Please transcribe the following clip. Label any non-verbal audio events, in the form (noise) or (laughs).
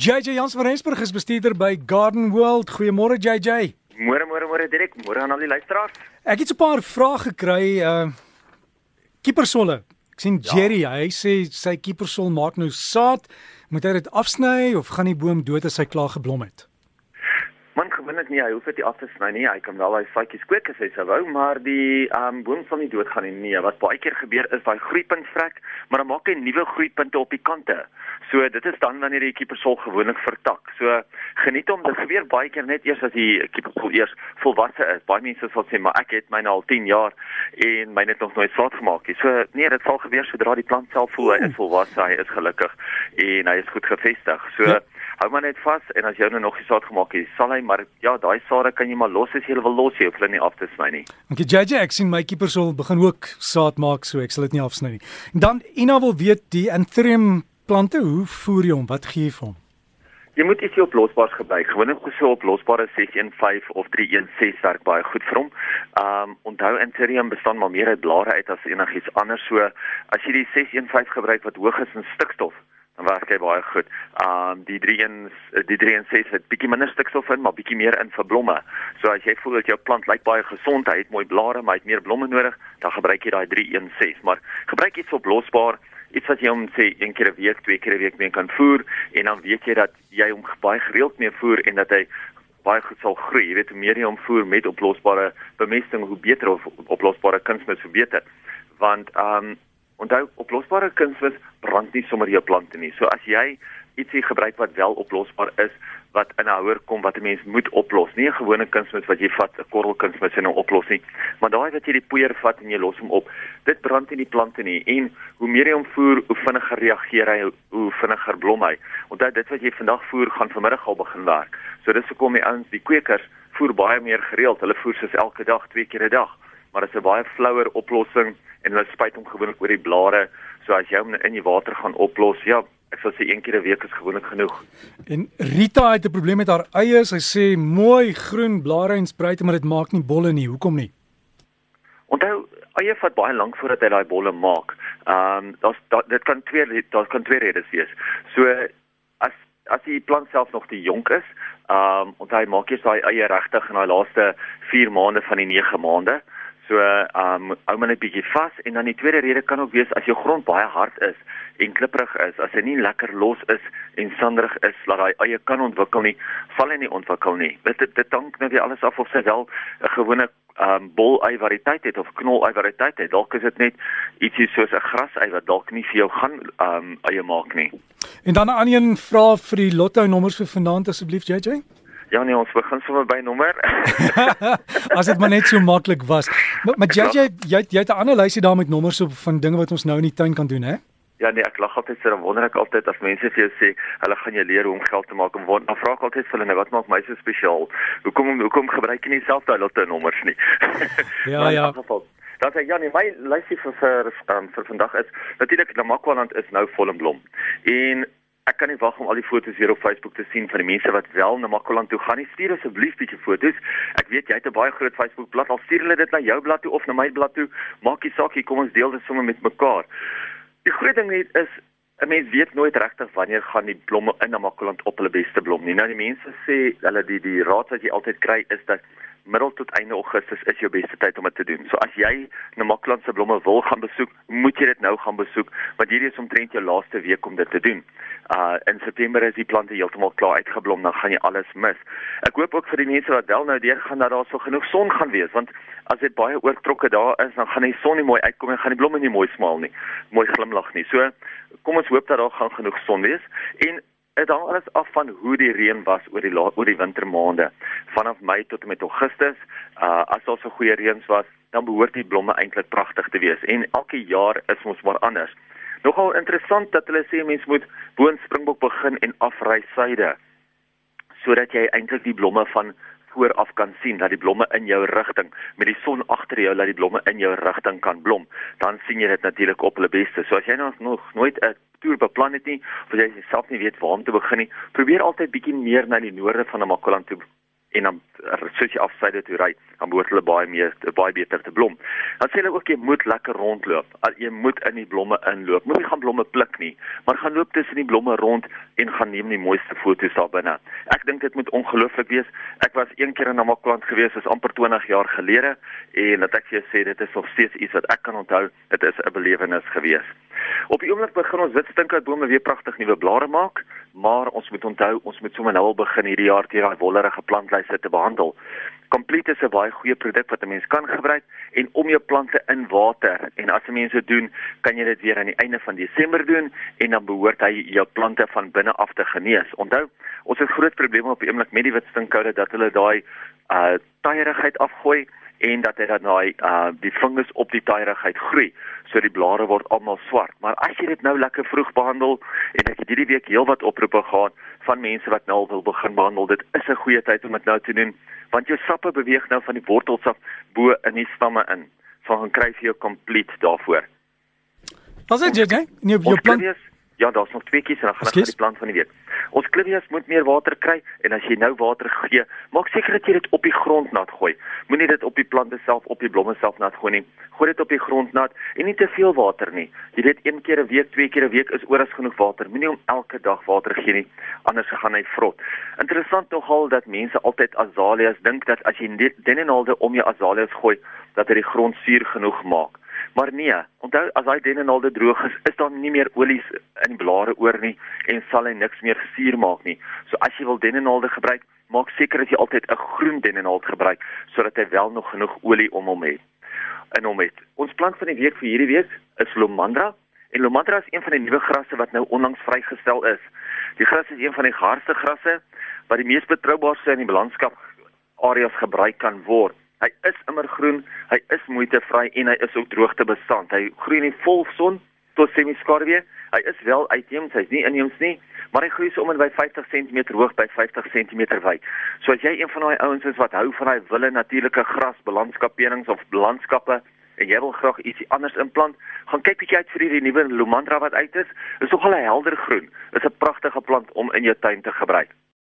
JJ Jans van Rensburg is bestuurder by Garden World. Goeiemôre JJ. Môre môre môre direk, môre aan al die luisteraars. Ek het 'n paar vrae gekry uh Kiepersolle. Ek sien ja. Jerry, hy sê sy kiepersol maak nou saad. Moet hy dit afsny of gaan die boom dood as hy klaar geblom het? Nie, hy hoef dit nie af te sny nie. Hy kan wel hy saadjies kweek as hy sou wou, maar die um boom sal nie doodgaan nie. Nee, wat baie keer gebeur is daai groeipunt vrek, maar dan maak hy nuwe groeipunte op die kante. So dit is dan wanneer die keepersol gewoonlik vertak. So geniet hom. Dit gebeur baie keer net eers as die keepersol eers volwasse is. Baie mense sal sê, "Maar ek het myne al 10 jaar en myne het nog nooit saad gemaak nie." So nee, dit sal gebeur sodra die plant self voel hy is volwasse, hy is gelukkig en hy is goed gevestig. So ja. Hou maar net vas en as jy nou nog nie saad gemaak het, sal hy maar ja, daai sade kan jy maar los as jy wil los, jy hoef hulle nie af te sny nie. Okay, JJ, ek sien my keepersol begin ook saad maak, so ek sal dit nie afsny nie. En dan Ina wil weet die Anthurium plante, hoe voer jy hom? Wat gee jy vir hom? Jy moet ietsie oplosbaar gebruik. Gewoonlik so oplosbare 615 of 316 werk baie goed vir hom. Um onthou Anthurium bestaan maar meer uit blare uit as enigiets anders. So as jy die 615 gebruik wat hoog is in stikstof, werk hy baie goed. Um die 31 die 316 het bietjie minder stikstof in, maar bietjie meer in vir blomme. So as jy voel dat jou plant lyk baie gesond, hy het mooi blare, maar hy het meer blomme nodig, dan gebruik jy daai 316. Maar gebruik iets oplosbaar iets wat jy hom sê een keer 'n week, twee keer 'n week mee kan voer en dan weet jy dat jy hom baie gereeld mee voer en dat hy baie goed sal groei. Jy weet hoe meer jy hom voer met oplosbare bemesting, hoe beter of oplosbare kunsmis hoe beter. Want ehm um, onthou oplosbare kunsmis brand nie sommer jou plante nie. So as jy ietsie gebruik wat wel oplosbaar is, wat in 'n houer kom wat 'n mens moet oplos. Nie 'n gewone kunsmis wat jy vat, 'n korrelkunsmis en hom oplos nie, maar daai wat jy die poeier vat en jy los hom op. Dit brand nie die plante nie en hoe meer jy hom voer, hoe vinniger reageer hy, hoe vinniger blom hy. Onthou dit wat jy vandag voer, gaan vanmiddag al begin werk. So dis hoekom die ouens, die kwekers, voer baie meer gereeld. Hulle voer soos elke dag, twee keer 'n dag. Maar dit is 'n baie flouer oplossing en hulle spuit hom gewoonlik oor die blare. So as jy hom in die water gaan oplos, ja, ek sal sê een keer 'n week is gewoonlik genoeg. En Rita het 'n probleem met haar eie. Sy sê mooi groen blare en spruite, maar dit maak nie bolle nie. Hoekom nie? Onthou, eie vat baie lank voordat hy daai bolle maak. Ehm um, daar's da, dit kan twee daar kan twee redes wees. So as as die plant self nog te jonk is, ehm um, onthou hy maak eers daai eie regtig in daai laaste 4 maande van die 9 maande. So ehm um, hou maar net bietjie vas en dan die tweede rede kan ook wees as jou grond baie hard is en klipperig is, as hy nie lekker los is en sanderig is, laat hy eie kan ontwikkel nie, sal hy nie ontwikkel nie. Dit dit, dank nou weer alles af of sy wel 'n gewone ehm um, bol ei variëteit het of knol ei variëteit het. Dalk is dit net ietsie soos 'n gras ei wat dalk nie vir jou gaan ehm um, eie maak nie. En dan 'n ander een vra vir die lotto nommers vir vanaand asseblief JJ. Ja nee, ons begin sommer by nommer. (laughs) (laughs) As dit maar net so maklik was. Maar, maar jy jy jy, jy het 'n ander lysie daar met nommers op van dinge wat ons nou in die tuin kan doen, hè? Ja nee, ek lag altyd so dan wonder ek altyd as mense vir jou sê hulle gaan jou leer hoe om geld te maak en word dan vra ek altyd vir hulle nou wat maak my so spesiaal? Hoekom hoekom gebruik jy nie self daai lotte nommers nie? (laughs) ja ja. Dat ek ja nee, my lysie vir vir um, vir vandag is natuurlik Namakwaland is nou vol in blom. En ek kan nie wag om al die foto's weer op Facebook te sien van die mense wat wel na Namakwaland toe gaan. Nie stuur asseblief bietjie foto's. Ek weet jy het 'n baie groot Facebook bladsy. Al stuur hulle dit na jou blad toe of na my blad toe, maak nie saak nie, kom ons deel dit sommer met mekaar. Die groot ding net is 'n mens weet nooit regtig wanneer gaan die blomme in Namakoland op hulle beste blom nie. Nou die mense sê hulle die die raad wat jy altyd kry is dat middel tot einde Augustus is jou beste tyd om dit te doen. So as jy Namakland se blomme wil gaan besoek, moet jy dit nou gaan besoek want hierdie is omtrent jou laaste week om dit te doen. Uh in September is die plante heeltemal klaar uitgeblom, dan gaan jy alles mis. Ek hoop ook vir die mense wat wel nou deur gaan dat daar so genoeg son gaan wees want as dit baie oortrokke daar is, dan gaan die son nie mooi uitkom en gaan die blomme nie mooi smaal nie, mooi glimlag nie. So kom ons hoop dat daar gaan genoeg son wees en dit hang alles af van hoe die reën was oor die oor die wintermaande vanaf Mei tot en met Augustus. Uh as daar so goeie reëns was, dan behoort die blomme eintlik pragtig te wees en elke jaar is ons maar anders. Nogal interessant dat hulle sê mens moet boon springbok begin en afry suide sodat jy eintlik die blomme van vooraf kan sien dat die blomme in jou rigting met die son agter jou dat die blomme in jou rigting kan blom. Dan sien jy dit natuurlik op hulle beste. So as jy nou nog nooit 'n toer beplan het nie of jy self nie weet waar om te begin nie probeer altyd bietjie meer na die noorde van Namakoland toe en dan soos jy afsyde toe ry, dan behoort hulle baie meer baie beter te blom. Dan sê hulle ook jy moet lekker rondloop. Jy moet in die blomme inloop. Moenie gaan blomme pluk nie, maar gaan loop tussen die blomme rond en gaan neem die mooiste foto's daar binne. Ek dink dit moet ongelooflik wees. Ek was een keer in 'n Namakwa gewees, is amper 20 jaar gelede en dat ek vir jou sê dit is nog steeds iets wat ek kan onthou. Dit is 'n belewenis gewees. Op die oomblik begin ons witstinkhoutbome weer pragtig nuwe blare maak, maar ons moet onthou ons moet sommer nou al begin hierdie jaar teen daai wollerige plantlyse te behandel. Complete is 'n baie goeie produk wat 'n mens kan gebruik en om jou plante in water en as 'n mens dit doen, kan jy dit weer aan die einde van Desember doen en dan behoort hy jou plante van binne af te genees. Onthou, ons het groot probleme op die oomblik met die witstinkoude dat hulle daai uh taaierigheid afgooi en dat hy dan daai uh die vingers op die taaierigheid groei so die blare word almal swart. Maar as jy dit nou lekker vroeg behandel en ek het hierdie week heelwat oproepe gehad van mense wat nou wil begin behandel, dit is 'n goeie tyd om dit nou te doen want jou sappe beweeg nou van die wortels af bo in die stamme in. So gaan kry jy jou complete daarvoor. Wat sê jy, jy? Nee, jou plant Ja, daar's nog twee kies en dan gaan ek vir die plant van die week. Ons klivias moet meer water kry en as jy nou water gee, maak seker dat jy dit op die grond nat gooi. Moenie dit op die plante self op die blomme self nat gooi nie. Gooi dit op die grond nat en nie te veel water nie. Jy weet een keer 'n week, twee keer 'n week is oor as genoeg water. Moenie om elke dag water gee nie, anders gaan hy vrot. Interessant nogal dat mense altyd azaleas dink dat as jy dennenalde om jou azaleas gooi, dat dit die grond suur genoeg maak. Maar nee, onthou as daai dennenalde droog is, is daar nie meer olies in die blare oor nie en sal hy niks meer gesuur maak nie. So as jy wil dennenalde gebruik, maak seker dat jy altyd 'n groen dennenald gebruik sodat hy wel nog genoeg olie om hom het. In hom het. Ons plant van die week vir hierdie week is Lomandra. En Lomandra is een van die nuwe grasse wat nou onlangs vrygestel is. Die gras is een van die hardste grasse wat die mees betroubaarste in die landskap areas gebruik kan word. Hy is immergroen, hy is moeitevry en hy is ook droogtebestand. Hy groei in die volson tot semi-skarwe. Hy is wel uitheems, hy's nie inheems nie, maar hy groei so om en by 50 cm hoog by 50 cm wyd. So as jy een van daai ouens is wat hou van daai wille natuurlike gras, landskappenings of landskappe en jy wil graag ietsie anders implant, gaan kyk bietjie uit vir hierdie nuwe Lomandra wat uit is. Dit is nogal 'n helder groen. Dit is 'n pragtige plant om in jou tuin te gebruik.